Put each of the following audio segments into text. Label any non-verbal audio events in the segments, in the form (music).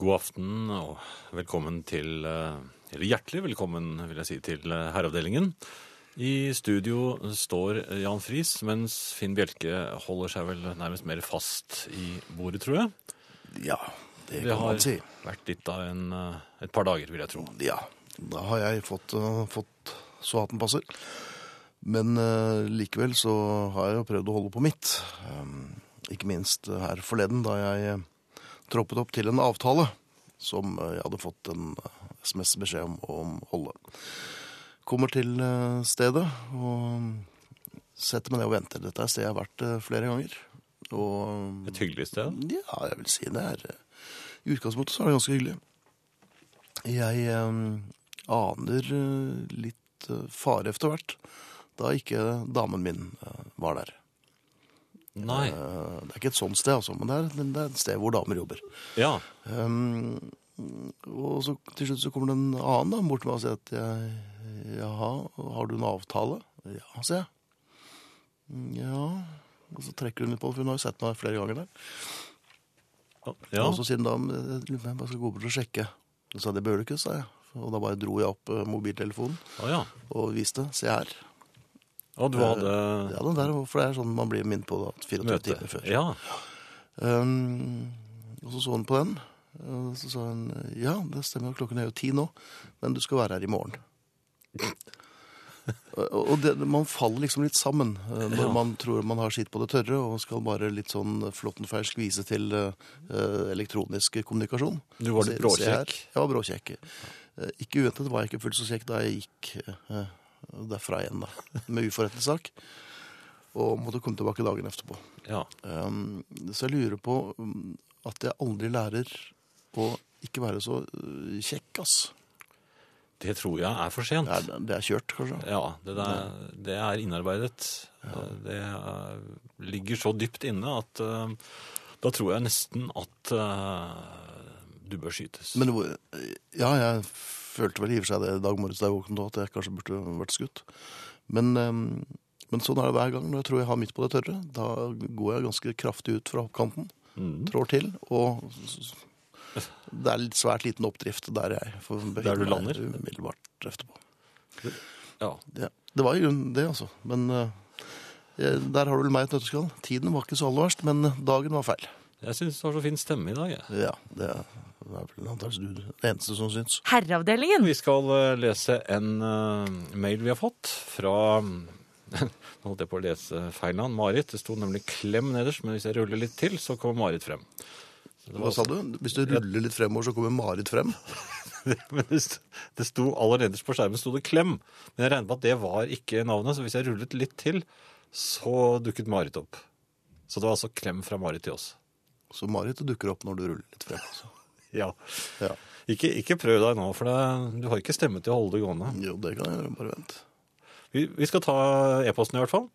God aften og velkommen til eh, Eller hjertelig velkommen, vil jeg si, til eh, Herreavdelingen. I studio står Jan Friis, mens Finn Bjelke holder seg vel nærmest mer fast i bordet, tror jeg. Ja, det kan man si. Det har vært litt av en, eh, et par dager, vil jeg tro. Ja, da har jeg fått, fått så hatten passer. Men uh, likevel så har jeg jo prøvd å holde på mitt. Um, ikke minst her forleden da jeg troppet opp til en avtale som uh, jeg hadde fått en uh, SMS-beskjed om å holde. Kommer til uh, stedet og setter meg ned og venter. Dette er et sted jeg har vært flere ganger. Og Et hyggelig sted. Ja, jeg vil si det er eh, I utgangspunktet så er det ganske hyggelig. Jeg eh, aner eh, litt eh, fare etter hvert, da ikke damen min eh, var der. Nei. Eh, det er ikke et sånt sted, altså, men det er, det er et sted hvor damer jobber. Ja. Um, og så til slutt så kommer det en annen da, bort til meg og sier at jeg, jaha, har du en avtale? Ja, sier jeg. «Mm, Ja, og så trekker hun litt på for hun har jo sett meg flere ganger der. ja. Og så sier hun da, "Men jeg bare skal gå bort og sjekke. Så sa jeg, det bør du ikke, sa jeg. Og da bare dro jeg opp eh, mobiltelefonen Å ja. og viste, se her. Og du hadde Ja, den der, for det er sånn man blir minnet på da, 24 møte. timer før. Ja. Um, og så så hun på den, og så sa hun, ja, det stemmer, klokken er jo ti nå, men du skal være her i morgen. (laughs) Og- det, man faller liksom litt sammen eh, når Ja. man tror man har sitt på det tørre og skal bare litt sånn flåttenfersk vise til eh, eh, elektronisk kommunikasjon. Du var litt bråkjekk. Jeg var bråkjekk. Eh, Ikke uventet var jeg ikke fullt så kjekk da jeg gikk eh, derfra igjen da, med uforrettet sak. Og måtte komme tilbake dagen etterpå. Ja. Um, så jeg lurer på um, at jeg aldri lærer å ikke være så uh, kjekk, ass. Det tror jeg er for sent. Det er, det er kjørt, kanskje. Ja, det, der, det er innarbeidet. Det er, ligger så dypt inne at uh, da tror jeg nesten at uh, du bør skytes. Men ja, jeg følte vel i og for seg det i dag morges da jeg våknet at jeg kanskje burde vært skutt. Men, um, men sånn er det hver gang når jeg tror jeg har midt på det tørre. Da går jeg ganske kraftig ut fra hoppkanten, Mm. trår til, og det er litt svært liten oppdrift der jeg får Der du lander? umiddelbart etterpå. Ja. Ja, det var i grunnen det, altså. Men eh, der har du vel meg et nøtteskall. Tiden var ikke så aller verst, men dagen var feil. Jeg syns du har så fin stemme i dag. Jeg. Ja, det det er vel antakelig du det eneste som syns. Herreavdelingen. Vi skal eh, lese en eh, mail vi har fått fra (laughs) Nå holdt jeg på å lese feil navn. Marit. Det sto nemlig Klem nederst, men hvis jeg ruller litt til, så kommer Marit frem. Hva sa du? Hvis du ruller litt fremover, så kommer Marit frem? (laughs) Men det sto aller nederst på skjermen sto det Klem. Men jeg regner med at det var ikke navnet, så hvis jeg rullet litt til, så dukket Marit opp. Så det var altså Klem fra Marit til oss. Så Marit dukker opp når du ruller litt frem. Altså. Ja. Ja. Ikke, ikke prøv deg nå, for det, du har ikke stemme til å holde det gående. Jo, det kan jeg gjøre. Bare vent. Vi, vi skal ta e-posten i hvert fall.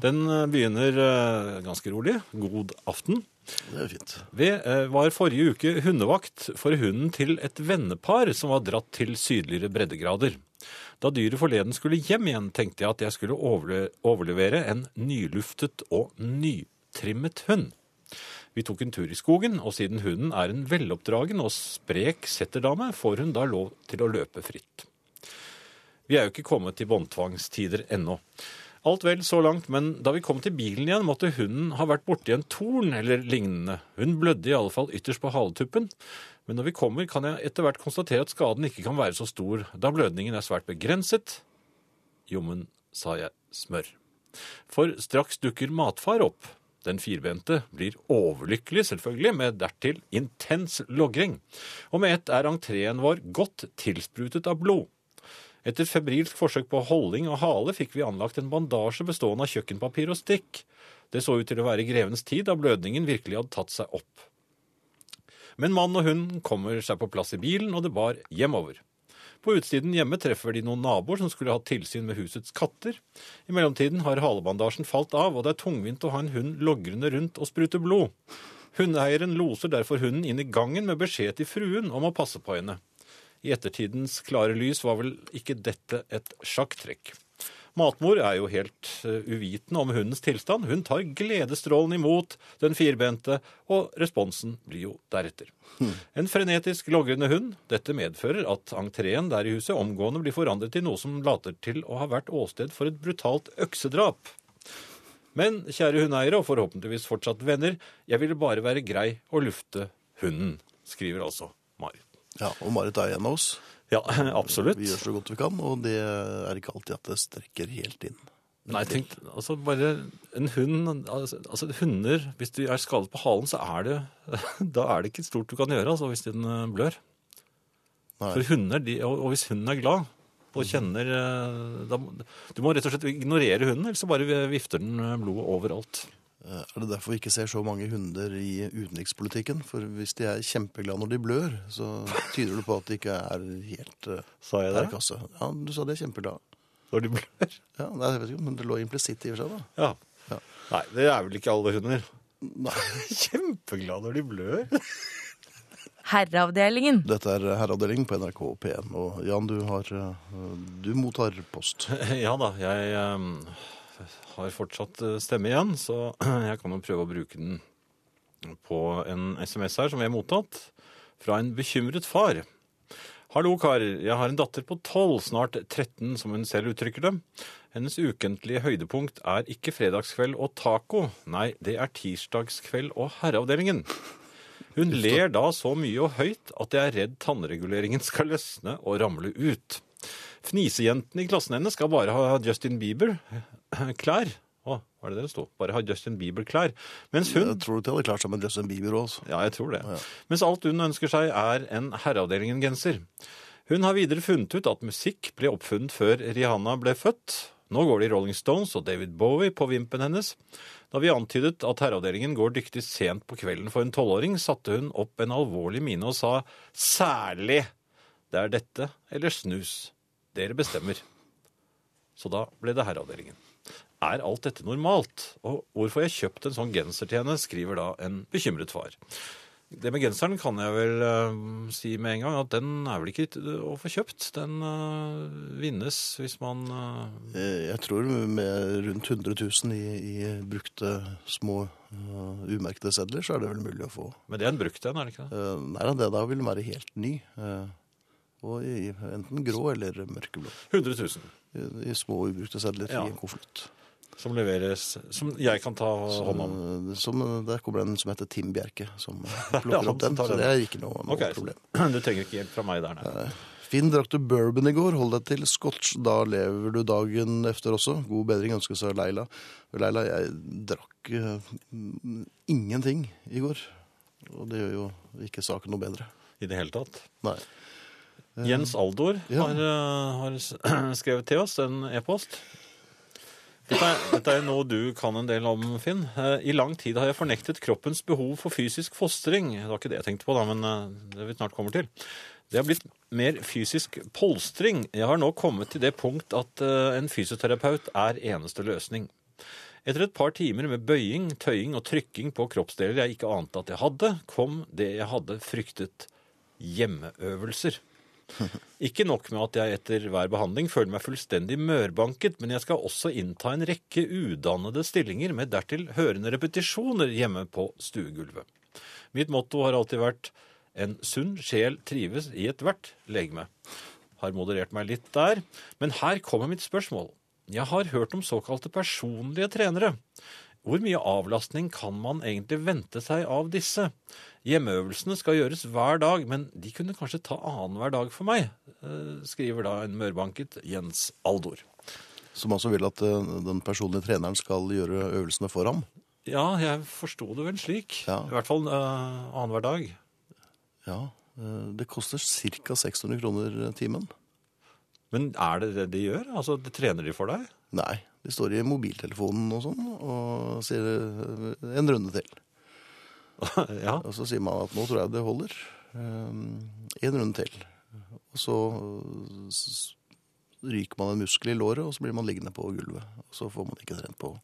Den eh, begynner eh, ganske rolig. God aften. Det er fint. Vi eh, var forrige uke hundevakt for hunden til et vennepar som var dratt til sydligere breddegrader. Da dyret forleden skulle hjem igjen, tenkte jeg at jeg skulle overle overlevere en nyluftet og nytrimmet hund. Vi tok en tur i skogen, og siden hunden er en veloppdragen og sprek setterdame, får hun da lov til å løpe fritt. Vi er jo ikke kommet til båndtvangstider ennå. Alt vel så langt, men da vi kom til bilen igjen, måtte hunden ha vært borti en torn eller lignende. Hun blødde i alle fall ytterst på haletuppen. Men når vi kommer, kan jeg etter hvert konstatere at skaden ikke kan være så stor, da blødningen er svært begrenset. Jommen, sa jeg, smør. For straks dukker matfar opp. Den firbente blir overlykkelig, selvfølgelig, med dertil intens logring. Og med ett er entreen vår godt tilsprutet av blod. Etter febrilsk forsøk på holding og hale fikk vi anlagt en bandasje bestående av kjøkkenpapir og stikk. Det så ut til å være grevens tid da blødningen virkelig hadde tatt seg opp. Men mann og hund kommer seg på plass i bilen, og det bar hjemover. På utsiden hjemme treffer de noen naboer som skulle hatt tilsyn med husets katter. I mellomtiden har halebandasjen falt av, og det er tungvint å ha en hund logrende rundt og sprute blod. Hundeeieren loser derfor hunden inn i gangen med beskjed til fruen om å passe på henne. I ettertidens klare lys var vel ikke dette et sjakktrekk. Matmor er jo helt eh, uvitende om hundens tilstand. Hun tar gledesstrålen imot den firbente, og responsen blir jo deretter. En frenetisk logrende hund. Dette medfører at entreen der i huset omgående blir forandret til noe som later til å ha vært åsted for et brutalt øksedrap. Men kjære hundeeiere, og forhåpentligvis fortsatt venner, jeg ville bare være grei og lufte hunden, skriver altså Marit. Ja, og Marit er en av oss. Ja, (laughs) absolutt. Vi gjør så godt vi kan, og det er ikke alltid at det strekker helt inn. Nei, tenk, altså bare en hund altså, altså hunder, Hvis de er skadet på halen, så er det (laughs) Da er det ikke stort du kan gjøre altså, hvis den eh, blør. Nei. For hunder, de, og, hvis hunden er glad og kjenner eh, da, Du må rett og slett ignorere hunden, ellers så bare vifter den eh, blodet overalt. Eh, Er det derfor vi ikke ser så mange hunder i utenrikspolitikken? For hvis de er kjempeglade når de blør, så tyder det på at de ikke er helt uh, Sa jeg det? kasse. Ja, du sa de er kjempeglade. Når de blør? Ja, nei, jeg vet ikke, men det lå implisitt i og for seg, da. Ja. Ja. Nei, det er vel ikke alle hunder. Nei. (laughs) Kjempeglade når de blør. (laughs) Herreavdelingen. Dette er Herreavdelingen på NRK P1, og Jan, du har uh, Du mottar post. (laughs) Ja da, jeg har fortsatt eh, stemme igjen, så (clears throat) jeg kan jo prøve å bruke den på en SMS her som vi har mottatt fra en bekymret far. Hallo, karer. Jeg har en datter på 12, snart 13, som hun selv uttrykker det. Hennes ukentlige høydepunkt er ikke fredagskveld og taco. Nei, det er tirsdagskveld og herreavdelingen. Hun ler da så mye og høyt at jeg er redd tannreguleringen skal løsne og ramle ut. Fnisejentene i klassen hennes skal bare ha Justin (clears throat) Bieber-klær. Å, var det det det sto? Bare ha Justin Bieber-klær. Mens hun Jeg tror du de hadde klart seg med Justin Bieber også. ja, jeg tror det. Mens alt hun ønsker seg, er en Herreavdelingen-genser. Hun har videre funnet ut at musikk ble oppfunnet før Rihanna ble født. Nå går det i Rolling Stones og David Bowie på vimpen hennes. Da vi antydet at Herreavdelingen går dyktig sent på kvelden for en tolvåring, satte hun opp en alvorlig mine og sa særlig det er dette eller snus. Dere bestemmer. Så da ble det Herreavdelingen. Er alt dette normalt? Og hvorfor jeg kjøpt en sånn genser til henne, skriver da en bekymret far. Det med genseren kan jeg vel uh, si med en gang, at den er vel ikke å få kjøpt. Den uh, vinnes hvis man Eh, Jeg tror med rundt 100 000 i, i brukte små uh, umerkede sedler, så er det vel mulig å få. Men det er en brukt en, er det ikke det? Nei da, det da vil den være helt ny. og i, enten grå eller mørkeblå. 100 000. I, i små ubrukte sedler Ja. i en konvolutt. Som leveres Som jeg kan ta hånd om. Som, der kommer den en som heter Tim Bjerke, som (laughs) plukker Ja, opp den. Så det er ikke noe, noe Ok, så problem. (clears throat) Du trenger ikke hjelp fra meg der, nei. Finn drakk du bourbon i går, hold deg til scotch, da lever du dagen efter også. God bedring ønskes av Leila. Leila, jeg drakk uh, ingenting i går. Og det gjør jo ikke saken noe bedre. I det hele tatt. Nei. Jens Aldor ja. har, eh, har (clears throat) skrevet til oss en e-post. Dette er, dette er noe du kan en del om, Finn. Eh, I lang tid har jeg fornektet kroppens behov for fysisk fostring. Det var ikke det jeg tenkte på, da, men eh, det vi snart kommer til. Det har blitt mer fysisk polstring. Jeg har nå kommet til det punkt at eh, en fysioterapeut er eneste løsning. Etter et par timer med bøying, tøying og trykking på kroppsdeler jeg ikke ante at jeg hadde, kom det jeg hadde fryktet hjemmeøvelser. (laughs) Ikke nok med at jeg etter hver behandling føler meg fullstendig mørbanket, men jeg skal også innta en rekke udannede stillinger med dertil hørende repetisjoner hjemme på stuegulvet. Mitt motto har alltid vært en sunn sjel trives i ethvert legeme. Har moderert meg litt der, men her kommer mitt spørsmål. Jeg har hørt om såkalte personlige trenere. Hvor mye avlastning kan man egentlig vente seg av disse? Hjemmeøvelsene skal gjøres hver dag, men de kunne kanskje ta annenhver dag for meg, eh, skriver da en mørbanket Jens Aldor. Som altså vil at eh, den personlige treneren skal gjøre øvelsene for ham. Ja, jeg forsto det vel slik. Ja. I hvert fall uh, annenhver dag. Ja, eh, det koster ca. 600 kroner timen. Men er det det de gjør? Altså, det trener de for deg? Nei, de står i mobiltelefonen og sånn og sier eh, en runde til. (laughs) ja. Og så sier man at nå tror jeg det holder. Um, en runde til. Og så ryker man en muskel i låret, og så blir man liggende på gulvet. Og så får man ikke trent på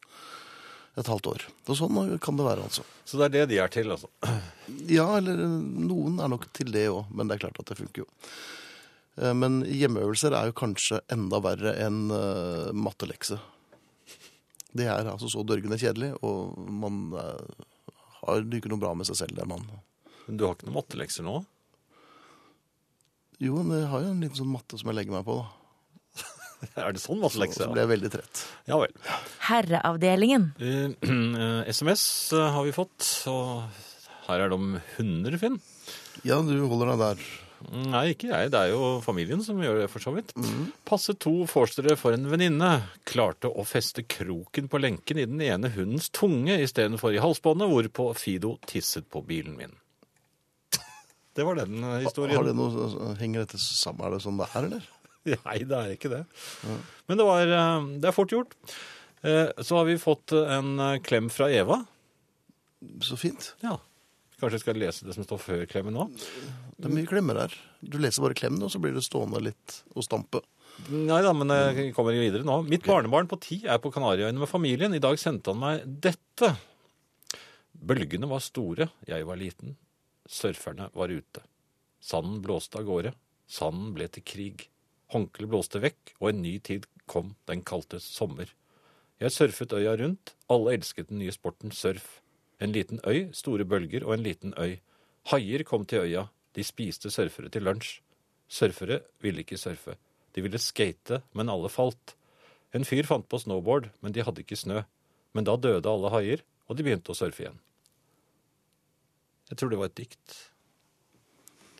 et halvt år. Og sånn kan det være, altså. Så det er det de er til, altså. Ja, eller noen er nok til det òg, men det er klart at det funker jo. Eh, Men hjemmeøvelser er jo kanskje enda verre enn uh, mattelekse. Det er altså så dørgende kjedelig, og man uh, har det ikke noe bra med seg selv, der man Men du har ikke noen mattelekser nå? Jo, men jeg har jo en liten sånn matte som jeg legger meg på, da. (laughs) Er det sånn Så, mattelekse? så blir jeg veldig trett. Ja vel. Herreavdelingen. (clears throat) Uh, SMS har vi fått, og her er det om hunder, Finn. Ja, du holder deg der. Nei, ikke jeg. Det er jo familien som gjør det, for så vidt. Passe to forstere for en venninne. Klarte å feste kroken på lenken i den ene hundens tunge istedenfor i halsbåndet, hvorpå Fido tisset på bilen min. Det var den eh, historien. Har det noe, henger dette sammen? Er det sånn det er, eller? (laughs) Nei, det er ikke det. Men det, var, eh, det er fort gjort. Eh, Så har vi fått en klem fra Eva. Så fint. Ja. Kanskje jeg skal lese det som står før klemmen nå? Det er mye klemmer her. Du leser bare klemmen, og så blir det stående litt og stampe. Nei da, men jeg kommer videre nå. Mitt barnebarn på ti er på Kanariøyene med familien. I dag sendte han meg dette. Bølgene var store, jeg var liten. Surferne var ute. Sanden blåste av gårde. Sanden ble til krig. Håndkleet blåste vekk, og en ny tid kom, den kalte sommer. Jeg surfet øya rundt. Alle elsket den nye sporten surf. En liten øy, store bølger og en liten øy. Haier kom til øya. De spiste surfere til lunsj. Surfere ville ikke surfe. De ville skate, men alle falt. En fyr fant på snowboard, men de hadde ikke snø. Men da døde alle haier, og de begynte å surfe igjen. Jeg tror det var et dikt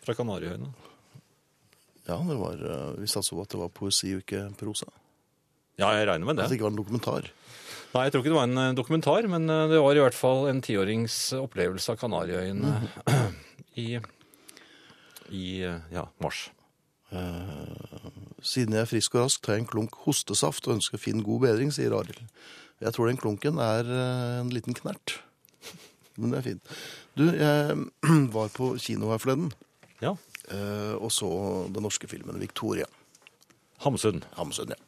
fra Kanariøyene. Ja, det var, eh, vi satser på at det var poesi og ikke prosa. Ja, jeg regner med At det det. ikke var en dokumentar. Nei, jeg tror ikke det var en eh, dokumentar, men eh, det var i hvert fall en tiårings opplevelse av Kanariøyene (clears throat) i, i eh, ja, mars. Siden jeg er frisk og rask, tar jeg en klunk hostesaft og ønsker Finn god bedring, sier Arild. Jeg tror den klunken er eh, en liten knert. (laughs) Men det er fint. Du, jeg (clears throat) var på kino her forleden Ja. eh, og så den norske filmen Victoria. Hamsun. Hamsun, ja.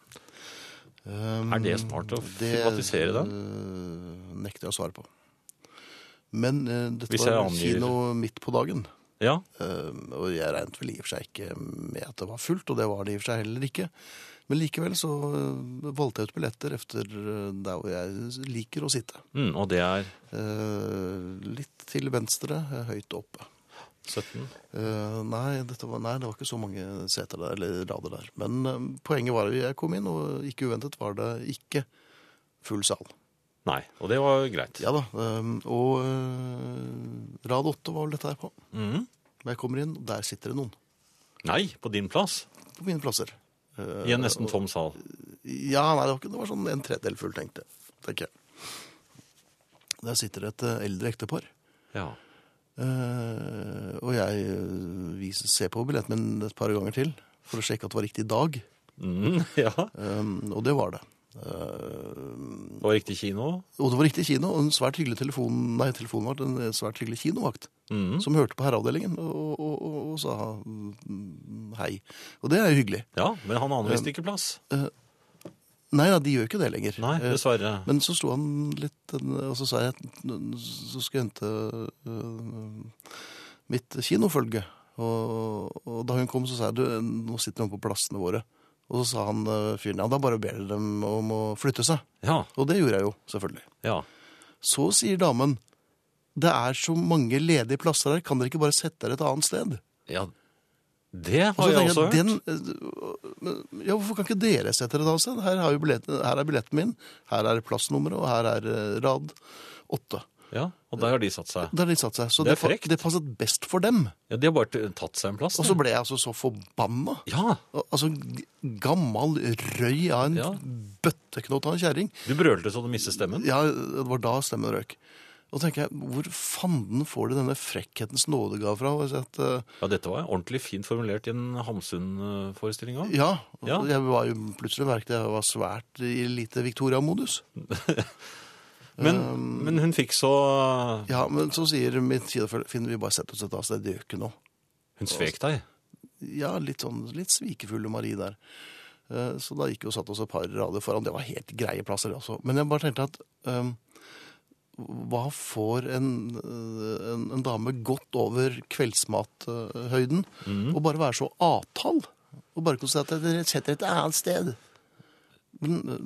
Um, Er det smart å filmatisere det? eh, nekter jeg å svare på. Men uh, dette Hvis var angir- kino midt på dagen. Ja. Uh, og jeg regnet vel i og for seg ikke med at det var fullt, og det var det i og for seg heller ikke. Men likevel så uh, valgte jeg ut billetter efter eh, der hvor jeg liker å sitte. Mm, og det er Eh, litt til venstre, høyt oppe. 17. Uh, nei, dette var, nei, det var ikke så mange seter der, eller rader der. Men uh, poenget var at jeg kom inn, og ikke uventet var det ikke full sal. Nei, og det var greit. Ja da, eh, og eh, rad åtte var vel dette her på. Mhm. Men jeg kommer inn, og der sitter det noen Nei, på din plass. på mine plasser. Eh, I en nesten tom sal. Ja, nei, det var, ikke, det var sånn en tredel full, tenkte jeg. Der sitter det et eh, eldre ektepar. Ja. Eh, og jeg eh, viser, ser på billetten min et par ganger til for å sjekke at det var riktig dag. Mm, (laughs) ja. Um, og det var det. Uh, Det var riktig kino. og det var riktig kino, og en svært hyggelig telefon, nei, telefonvakt, en svært hyggelig kinovakt, mm. som hørte på herreavdelingen og, og, og, og sa mm, hei. Og det er jo hyggelig. Ja, men han anviste ikke plass. Nei, da, de gjør ikke det lenger. Nei, Eh, dessverre. Men så sto han litt, og så sa jeg så skal jeg hente uh, mitt kinofølge. Og, og da hun kom, så sa jeg du, nå sitter noen på plassene våre. Og så sa han fyren ja, da bare ber dere dem om å flytte seg. Ja, Og det gjorde jeg jo, selvfølgelig. ja. Så sier damen det er så mange ledige plasser her, kan dere ikke bare sette dere et annet sted? Ja, det Og har så jeg også også hørt. den, øh, ja, hvorfor kan ikke dere sette dere da sted? Her, har jo her er billetten min, her er plassnummeret, og her er øh, rad åtte. Ja, og der har de satt seg. Der har de satt seg. Så Det det, det passet best for dem. Ja, De har bare tatt seg en plass. Og så ble jeg altså så forbanna. Ja, Altså, gammal røy av en Ja. bøtteknott av en kjæring. du brølte så du mistet stemmen. Ja, det var da stemmen røk. Og tenker jeg, hvor fanden får de denne frekkhetens nådegave fra? At, eh, Ja, dette var ordentlig fint formulert i en Hamsun-forestilling òg. ja, Ja. jeg var jo plutselig merket jeg var svært i lite Victoria-modus. (laughs) Men, Um, men hun fikk så Ja, men så sier mitt sidefølge, finner vi bare setter oss et sted, det gjør ikke noe. Hun svek deg. Ja, litt sånn, litt svikefulle Marie der. Eh, Så da gikk vi og satte oss et par rader foran. Det var helt greie plasser, det også. Men jeg bare tenkte at um, hva får en, eh, en, en dame godt over kveldsmathøyden Mm. og bare være så avtall? Og bare konstatere at dere setter et annet sted. Men øh,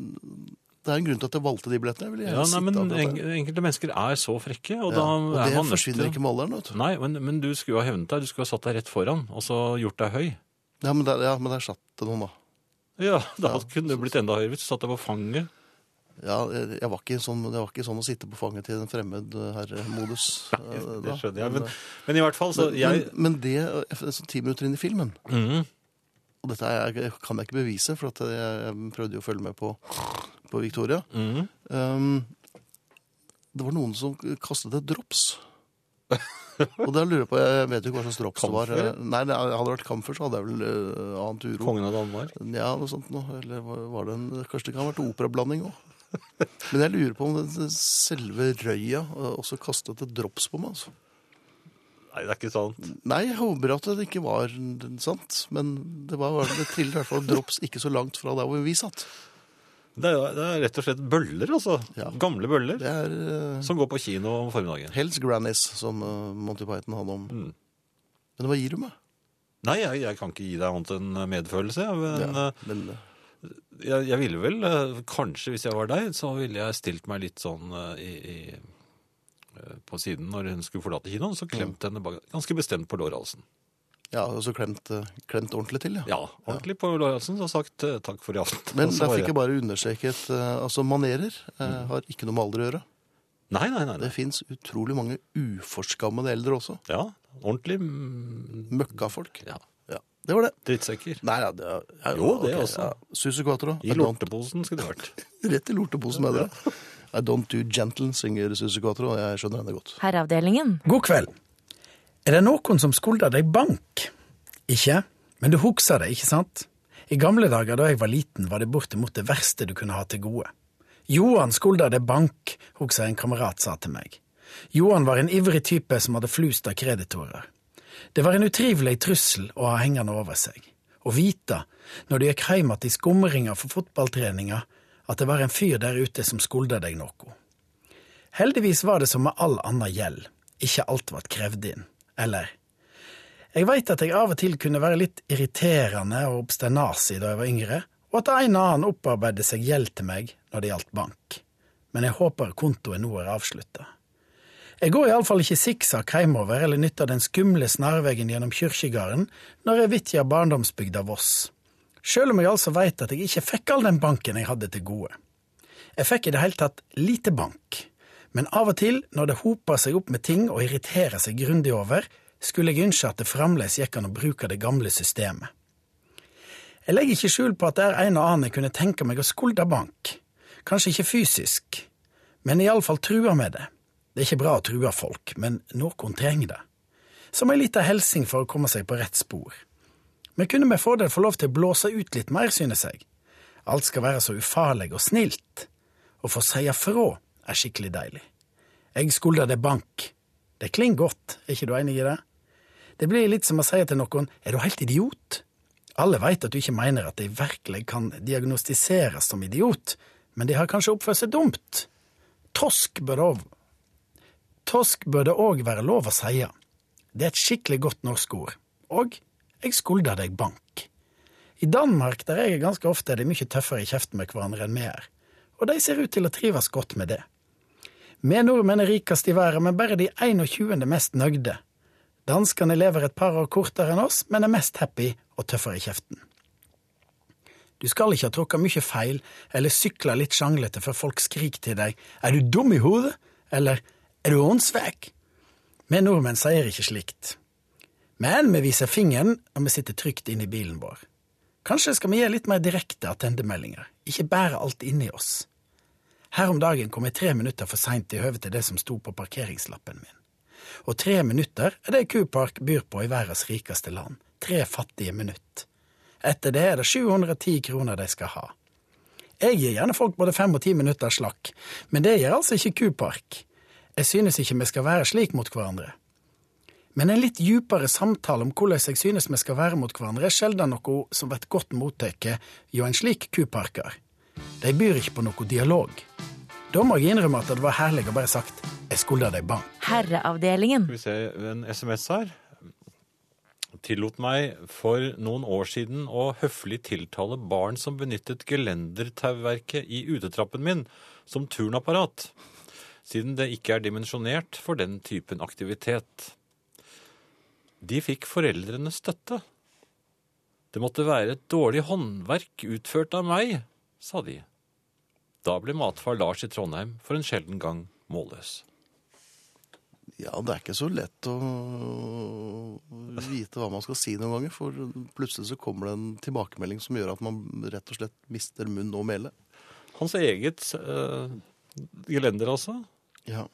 det er en grunn til at jeg valgte de billettene. Ja, nei, men en, enkelte mennesker er så frekke, og Ja, og er det forsvinner ikke med alderen, vet du. Nei, men, men du skulle jo ha hevnet deg. Du skulle ha satt deg rett foran, og så gjort deg høy. Ja, men der, ja, men der satt det noen, da. Ja, da Ja. kunne du blitt enda høyere hvis du satt deg på fanget. Ja, jeg, jeg, var ikke sånn, det var ikke sånn å sitte på fanget til en fremmed øh, herre-modus. øh, Det skjønner jeg, men, men i hvert fall så jeg men, men det, øh, sånn ti minutter inn i filmen, Mhm. og dette er, kan jeg ikke bevise, for at jeg, jeg prøvde jo å følge med på, på Victoria. Mhm. Um, det var noen som kastet et drops. (laughs) Og lurer jeg på, jeg vet jo ikke hva slags drops det var. Nei, det hadde det vært kamfer, så hadde jeg vel uh, annet uro. Kongen av Danmark. Ja, noe sånt noe. Eller var var det en, kanskje det kan ha vært operablanding òg. (laughs) Men jeg lurer på om den selve røya uh, også kastet et drops på meg. altså. Nei, det er ikke sant. Nei, jeg håper at det ikke var sant, men det, var, det trillet i hvert fall drops ikke så langt fra der hvor vi satt. Det er, det er rett og slett bøller, altså. Ja. Gamle bøller. Det er uh, Som går på kino om formiddagen. Hells Grannies, som uh, Monty Python hadde om. Mm. Men hva gir du meg? Nei, jeg, jeg kan ikke gi deg annet enn medfølelse. Men Ja, eh, men uh, jeg, jeg ville vel, eh, kanskje hvis jeg var deg, så ville jeg stilt meg litt sånn eh, i, i, eh, på siden når hun skulle forlate kinoen, så klemt henne bak- ganske bestemt på lårhalsen. ja, og så klemt, klemt ordentlig til, ja. Ja, ordentlig på lårhalsen, og sagt takk for i aften. Men da der fikk jeg bare understreket altså manerer mm. har ikke noe med alder å gjøre. Nei, nei, nei. Det fins utrolig mange uforskammede eldre også. Ja, ordentlig mm, Møkkafolk. Ja, det var det. drittsekker. Nei, ja, det ja, Jo, det okay, også. Ja. Susi Quatro. I lorteposen skulle det vært. (laughs) Rett i lorteposen med dere. I don't do gentle, synger Susi Quatro, og jeg skjønner henne godt. Herreavdelingen. God kveld. Er det noen som skulder deg bank? Ikke? Men du husker det, ikke sant? I gamle dager da jeg var liten, var det bortimot det verste du kunne ha til gode. Johan skulda deg bank, husker en kamerat sa til meg. Johan var en ivrig type som hadde flust av kreditorer. Det var en utrivelig trussel å ha hengende over seg. Å vite, når du gikk hjem igjen i skumringa for fotballtreninga, at det var en fyr der ute som skulda deg noe. Heldigvis var det som med all anna gjeld, ikke alt vart krevd inn. Eller Jeg veit at jeg av og til kunne være litt irriterende og obsternasig da jeg var yngre, og at en og annen opparbeidet seg gjeld til meg når det gjaldt bank. Men jeg håper kontoen nå er avslutta. Jeg går iallfall ikke sikksakk hjemover eller nytter den skumle snarveggen gjennom kyrkjegarden når jeg vitjar barndomsbygda Voss, sjøl om jeg altså veit at jeg ikke fikk all den banken jeg hadde til gode. Jeg fikk i det hele tatt lite bank, men av og til, når det hoper seg opp med ting og irriterer seg grundig over, skulle jeg ønske at det fremdeles gikk an å bruke det gamle systemet. Jeg legger ikke skjul på at det er en og annen jeg kunne tenke meg å skulde bank, kanskje ikke fysisk, men iallfall trua med det. Det er ikke bra å true folk, men noen trenger det. Som ei lita hilsing for å komme seg på rett spor. Vi kunne med fordel få lov til å blåse ut litt mer, synes jeg. Alt skal være så ufarlig og snilt. Å få seie fra er skikkelig deilig. Jeg skulder det bank. Det klinger godt, er ikke du enig i det? Det blir litt som å si til noen er du helt idiot? Alle veit at du ikke mener at de virkelig kan diagnostiseres som idiot, men de har kanskje oppført seg dumt. Tosk bør òg Tosk bør det òg være lov å seie. Det er et skikkelig godt norsk ord. Og jeg skulder deg bank. I Danmark, der jeg er ganske ofte, er de mye tøffere i kjeften med hverandre enn vi er, og de ser ut til å trives godt med det. Vi nordmenn er rikest i verden, men bare de 21. mest nøgde. Danskene lever et par år kortere enn oss, men er mest happy og tøffere i kjeften. Du skal ikke ha tråkka mye feil eller sykla litt sjanglete før folk skriker til deg er du dum i hodet, eller er du åndssvak? Vi nordmenn sier ikke slikt. Men vi viser fingeren når vi sitter trygt inne i bilen vår. Kanskje skal vi gi litt mer direkte attendemeldinger, ikke bære alt inni oss. Her om dagen kom jeg tre minutter for seint i høve til det som sto på parkeringslappen min. Og tre minutter er det Kupark byr på i verdens rikeste land. Tre fattige minutt. Etter det er det 710 kroner de skal ha. Jeg gir gjerne folk både fem og ti minutter slakk, men det gjør altså ikke Kupark. Jeg synes ikke vi skal være slik mot hverandre. Men en litt djupere samtale om hvordan jeg synes vi skal være mot hverandre, er sjelden noe som blir godt mottatt hjå en slik kuparker. De byr ikke på noe dialog. Da må jeg innrømme at det var herlig å bare sagt 'jeg skulder deg bang'. Herreavdelingen. Skal vi se en SMS her. tillot meg for noen år siden å høflig tiltale barn som benyttet gelendertauverket i utetrappen min som turnapparat, siden det ikke er dimensjonert for den typen aktivitet. De fikk foreldrene støtte. Det måtte være et dårlig håndverk utført av meg, sa de. Da ble matfar Lars i Trondheim for en sjelden gang målløs. Ja, det er ikke så lett å vite hva man skal si noen ganger, for plutselig så kommer det en tilbakemelding som gjør at man rett og slett mister munn og mæle. Hans eget uh, gelender, altså, Ja.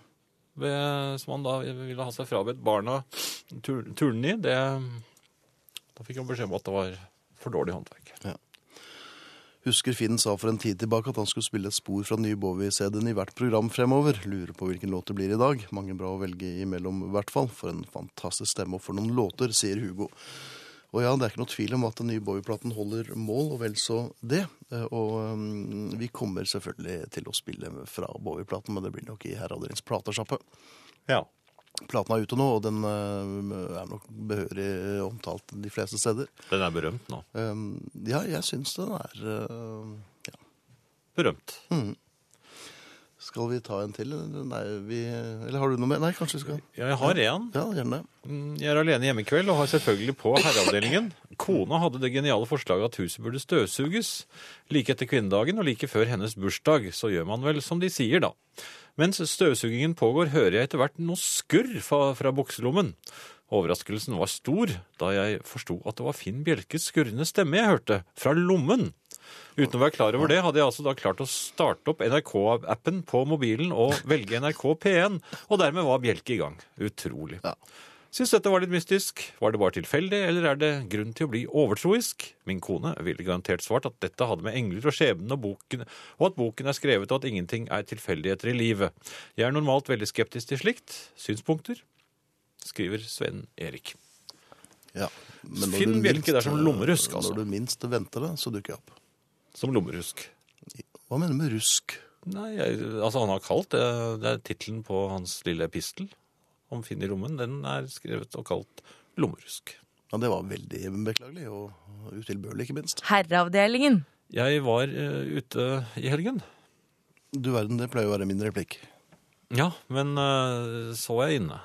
ved, som han da ville ha seg frabedt barna turen turnen i, det, da fikk han beskjed om at det var for dårlig håndverk. Husker Finn sa for en tid tilbake at han skulle spille et spor fra nye Bowie-CD-en i hvert program fremover. Lurer på hvilken låt det blir i dag. Mange bra å velge imellom, i hvert fall. For en fantastisk stemme og for noen låter, sier Hugo. Og ja, det er ikke noe tvil om at den nye Bowie-platen holder mål, og vel så det. Eh, Og um, vi kommer selvfølgelig til å spille fra Bowie-platen, men det blir nok i Herreavdelingens platesjappe. Ja. Platen er ute nå, og den eh, er nok behørig omtalt de fleste steder. Den er berømt nå. Um, ja, jeg syns den er uh, ja. Berømt. Skal vi ta en til? Nei, vi, eller har du noe mer? Nei, kanskje vi skal Jeg har en. Ja, gjerne. Mm, Jeg er alene hjemme i kveld og har selvfølgelig på herreavdelingen. Kona hadde det geniale forslaget at huset burde støvsuges. Like etter kvinnedagen og like før hennes bursdag. Så gjør man vel som de sier, da. Mens støvsugingen pågår, hører jeg etter hvert noe skurr fra, fra bukselommen. Overraskelsen var stor da jeg forsto at det var Finn Bjelkes skurrende stemme jeg hørte, fra lommen. Uten å være klar over det, hadde jeg altså da klart å starte opp NRK-appen på mobilen og velge NRK P1, og dermed var Bjelke i gang. Utrolig. Ja. Syns dette var litt mystisk. Var det bare tilfeldig, eller er det grunn til å bli overtroisk? Min kone ville garantert svart at dette hadde med engler og skjebnen og boken, og at boken er skrevet og at ingenting er tilfeldigheter i livet. Jeg er normalt veldig skeptisk til slikt. Synspunkter? Skriver Sven Erik. Ja. Men når Finn Bjelke, det er som lommerusk, altså. Når du minst venter det, så dukker jeg opp. Som lommerusk. Hva mener du med rusk? Nei, jeg, altså han har kalt det Det er tittelen på hans lille epistel om Finn i rommen. Den er skrevet og kalt lommerusk. Ja, Det var veldig beklagelig, og utilbørlig, ikke minst. Herreavdelingen. Jeg var uh, ute i helgen. Du verden, det pleier å være min replikk. Ja, men uh, så er jeg inne.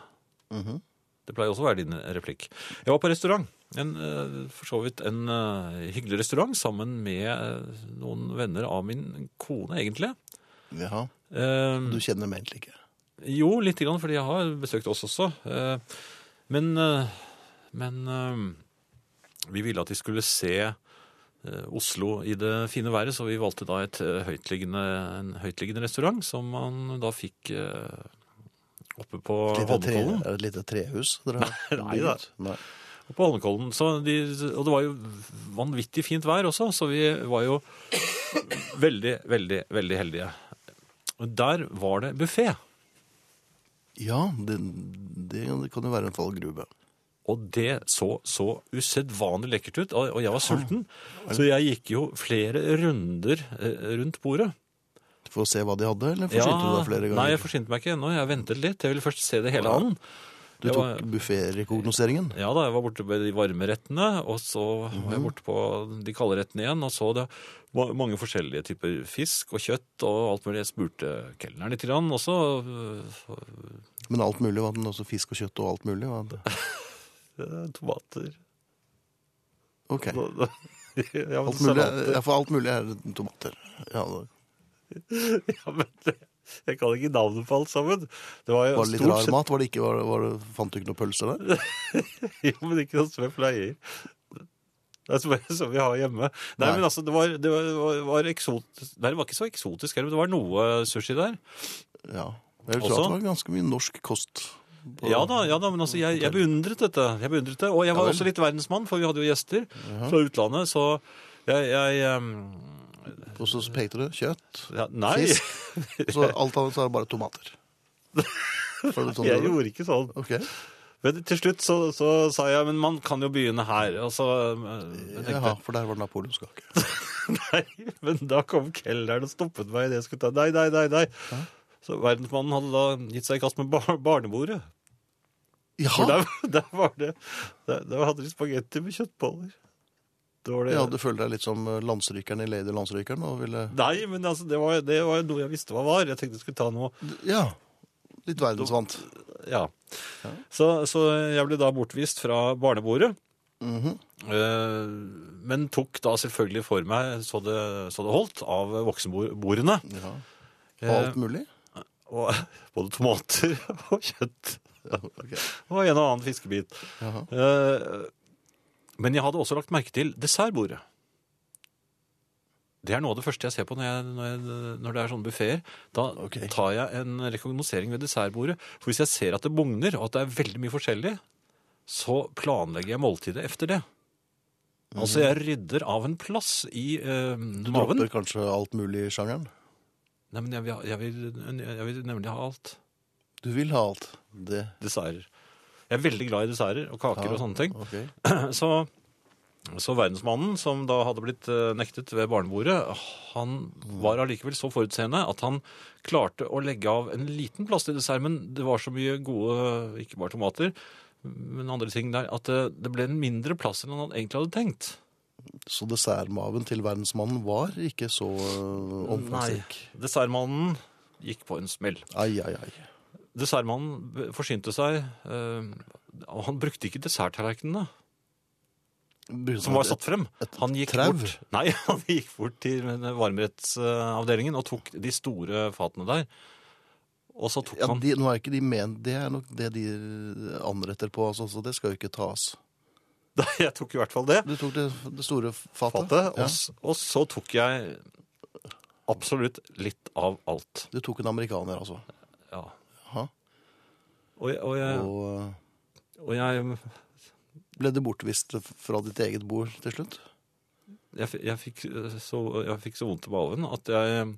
Mhm. Det pleier også å være din replikk. Jeg var på restaurant. En, eh, for så vidt en eh, hyggelig restaurant sammen med eh, noen venner av min kone, egentlig. Jaha. Eh, Du kjenner dem egentlig ikke. Jo, litt grann, fordi jeg har besøkt oss også. Men, men vi ville at de skulle se Oslo i det fine været, så vi valgte da et høytliggende, en høytliggende restaurant som man da fikk oppe på Holmenkollen. er det et lite trehus dere har (laughs) Nei, nei, Nei. Oppe på Holmenkollen. Så de, og det var jo vanvittig fint vær også, så vi var jo veldig, veldig, veldig heldige. Og Der var det buffé. Ja, det, det kan jo være en fallgrube. Og det så så usedvanlig lekkert ut, og og jeg var sulten. Så jeg gikk jo flere runder eh, rundt bordet. For å se hva de hadde, eller forsynte du deg flere ganger? Nei, jeg forsynte meg ikke ennå. Jeg ventet litt. Jeg ville først se det hele an. Du tok bufférekognoseringen? Ja da, jeg var borte på de varme rettene, og så var Mhm. jeg borte på de kalde rettene igjen, og så det var mange forskjellige typer fisk og kjøtt og alt mulig. Jeg spurte kelneren litt grann også. øh, Men alt mulig? Var den også fisk og kjøtt og alt mulig? Var det? (laughs) Tomater. Ok. (laughs) Ja, Alt mulig, ja, for alt mulig er tomater. Ja, (laughs) Ja, men det, jeg kan ikke navnet på alt sammen. Det var var det litt rar mat? Var det ikke, var, var det, fant du ikke noe pølse der? (laughs) Jo, men ikke noe som jeg pleier. Det er som, vi har hjemme. Nei, Nei. men altså, det var, det var, eksotisk Nei, det var ikke så eksotisk heller, men det var noe sushi der. Ja. Jeg vil tro at det var ganske mye norsk kost. Ja da, ja da, men altså, jeg, jeg beundret dette. Jeg beundret det. Og jeg var Ja også litt verdensmann, for vi hadde jo gjester fra utlandet, så jeg, jeg ehm, Og så pekte du kjøtt, ja, Nei, fisk, så alt annet så er det bare tomater. (laughs) Sånn jeg det gjorde ikke sånn. Okay. Men til slutt så, så sa jeg, men man kan jo begynne her. Og så eh, tenkte, Ja, for der var det napoleonskake. (laughs) Nei, men da kom kelneren og stoppet meg i det jeg skulle ta. Nei, nei, nei, nei. Så verdensmannen hadde da gitt seg i kast med bar barnebordet. For der, (laughs) der var det der, der hadde de spagetti med kjøttboller. Det. Ja, du føler deg litt som eh, landsrykeren i Lady Landsrykeren og ville Nei, men altså, det var, det var noe jeg visste hva var. Jeg tenkte jeg skulle ta noe Ja. Litt verdensvant. Ja. Så, så jeg ble da bortvist fra barnebordet. Mhm. -hmm. men tok da selvfølgelig for meg så det, så det holdt av voksenbordene. Ja. Eh, Og alt mulig? (laughs) og både tomater (laughs) og kjøtt. Ja, Ok. Og en og annen fiskebit. Jaha. Men jeg hadde også lagt merke til dessertbordet. Det er noe av det første jeg ser på når, jeg, når, jeg, når det er sånne buffeer. Da okay. tar jeg en rekognosering ved dessertbordet. For hvis jeg ser at det bugner, og at det er veldig mye forskjellig, så planlegger jeg måltidet efter det. Altså, jeg rydder av en plass i eh, Du maven. dropper kanskje alt mulig i sjangeren? Nei, men jeg vil, jeg, vil, jeg vil nemlig ha alt. Du vil ha alt. Det Desserter. Jeg er veldig glad i desserter og kaker Ja. og sånne ting. Okay. (clears throat) Så, så verdensmannen, som da hadde blitt eh, nektet ved barnebordet, han var allikevel så forutseende at han klarte å legge av en liten plass til dessert, men det var så mye gode, ikke bare tomater, men andre ting der, at det, det ble en mindre plass enn han egentlig hadde tenkt. Så dessertmaven til verdensmannen var ikke så omfangsrik? Nei. Dessertmannen gikk på en smell. Ai, ai, ai. Dessertmannen forsynte seg, eh, og han brukte ikke desserttallerkenene. Som var satt frem. Han gikk bort, nei, (laughs) han gikk bort til varmrettsavdelingen og tok de store fatene der. Og så tok Ja, han de, nå er ikke de ment, Det er nok det de anretter på, altså, så det skal jo ikke tas. (laughs) Jeg tok i hvert fall det Du tok det, det store fatet? fatet, Ja. og, og så tok jeg absolutt litt av alt. Du tok en amerikaner, altså. Ja. Og, og, jeg, Og og jeg, ble det bortvist fra ditt eget bord til slutt? jeg, jeg, fikk så, jeg fikk så vondt i magen at jeg,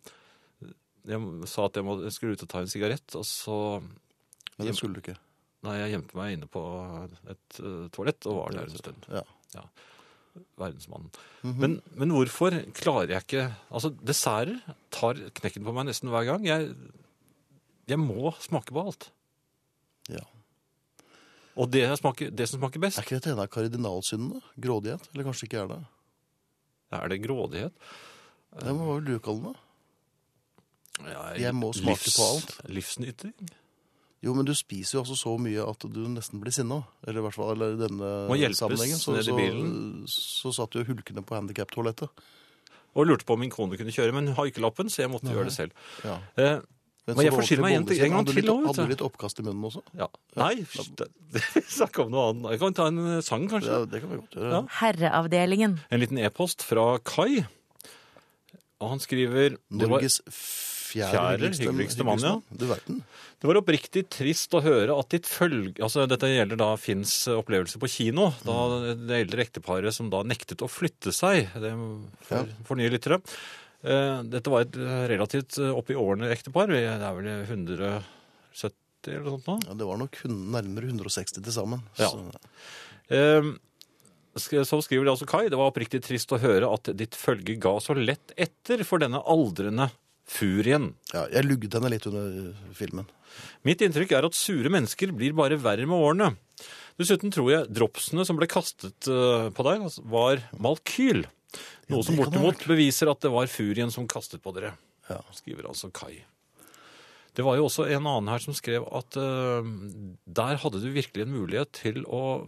jeg sa at jeg, må, jeg skulle ut og ta en sigarett, og så Men det skulle du ikke. Nei, jeg gjemte meg inne på et uh, toalett og var der en stund. Ja. Verdensmannen. Mhm. men, men hvorfor klarer jeg ikke Altså, desserter tar knekken på meg nesten hver gang. Jeg, jeg må smake på alt. ja. Og det, jeg smaker, det som smaker best, Er ikke dette en av kardinalsyndene? Grådighet? Eller kanskje ikke er det? er det grådighet. Det må vel du kalle det? Ja, Jeg må smake på alt. Livsnyting. Jo, men du spiser jo altså så mye at du nesten blir sinna. Eller i hvert fall eller i denne sammenhengen. Så, ned i så, bilen. så, satt du hulkende på handikaptoalettet. Og lurte på om min kone kunne kjøre, men hun har ikke lappen, så jeg måtte gjøre det selv. Ja. Eh, Men jeg forsyne meg en- en gang til også, Hadde du. litt oppkast i munnen også? ja. Nei, (laughs) snakk om noe annet. Jeg kan ta en sang, kanskje. Ja, det kan vi godt gjøre. Ja. Herreavdelingen. En liten e-post fra Kai. Og han skriver Norges fjerde, Fjerde hyggeligste mann, ja. Du verden. det var oppriktig trist å høre at ditt følge Altså, dette gjelder da Finns opplevelse på kino. Da det eldre ekteparet som da nektet å flytte seg. Det for, Ja. for nye lyttere. Eh, Dette var et eh, relativt oppi opp i årene ektepar. Det er vel 170 eller noe sånt nå. Ja, det var nok nærmere 160 til sammen. Ja. Så, Eh, Så skriver det altså Kai, det var oppriktig trist å høre at ditt følge ga så lett etter for denne aldrende furien. ja, jeg lugget henne litt under filmen. Mitt inntrykk er at sure mennesker blir bare verre med årene. Dessuten tror jeg dropsene som ble kastet eh, på deg, altså, var malkyl. Noe som bortimot beviser at det var furien som kastet på dere, Ja. skriver altså Kai. Det var jo også en annen her som skrev at eh, der hadde du virkelig en mulighet til å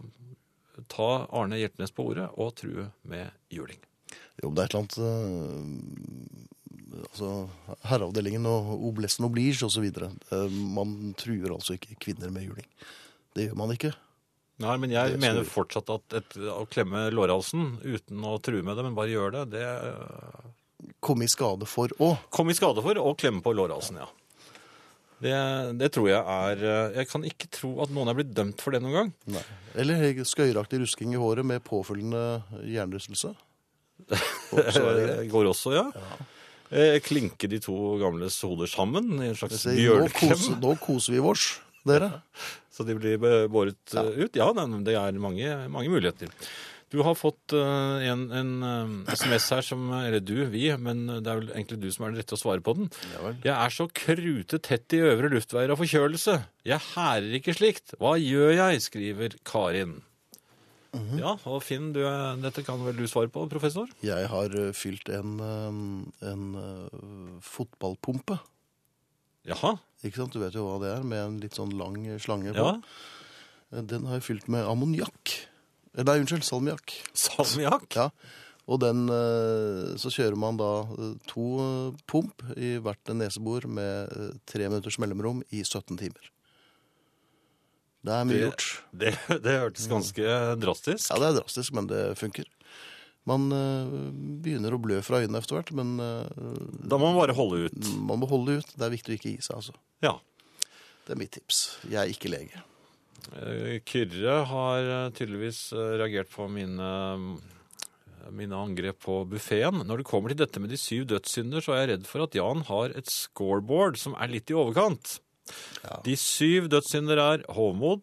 ta Arne Hjertnes på ordet og true med juling. Jo, det er et eller annet eh, Altså, herreavdelingen og oblessen oblige så videre. Eh, Man truer altså ikke kvinner med juling. Det gjør man ikke. Nei, men jeg mener fortsatt at et, å klemme lårhalsen uten å true med det, men bare gjøre det, det eh, Komme i skade for å. Kom i skade for å klemme på lårhalsen, ja. Det, det tror jeg er eh, Jeg kan ikke tro at noen er blitt dømt for det noen gang. Nei. Eller skøyeraktig rusking i håret med påfølgende hjernerystelse. Er (laughs) det går også, ja. ja. Klinke de to gamles hoder sammen i en slags bjørneklem. Nå koser, nå koser vi vårs, dere. (laughs) så de blir båret ja. ut. Ja, det er mange, mange muligheter. Du har fått eh, en, en eh, SMS her som Eller du, vi, men det er vel egentlig du som er den rette å svare på den. Ja. Jeg er så krute tett i øvre luftveier av forkjølelse. Jeg hærer ikke slikt. Hva gjør jeg? skriver Karin. Mhm. Ja, og Finn, du, dette kan vel du svare på, professor? Jeg har eh, fylt en, eh, en eh, fotballpumpe. Jaha. Ikke sant? Du vet jo hva det er, med en litt sånn lang slange på. Den har jeg fylt med ammoniakk. Eh, Nei, unnskyld, salmiakk. Salmiakk? Ja. Og den, eh, så kjører man da eh, to pump i hvert nesebor med tre minutters mellomrom i 17 timer. Det er mye Det- gjort. Det, det hørtes ganske drastisk. Ja, det er drastisk, men det funker. Man eh, begynner å blø fra øynene etter hvert, men eh, Da må man bare holde ut. man må holde ut. Det er viktig å ikke gi seg, altså. Ja. Det er mitt tips. Jeg er ikke lege. Eh, Kyrre har tydeligvis reagert på mine, mine angrep på buffeen. Når det kommer til dette med de syv dødssynder, så er jeg redd for at Jan har et scoreboard som er litt i overkant. Ja. De syv dødssynder er hovmod,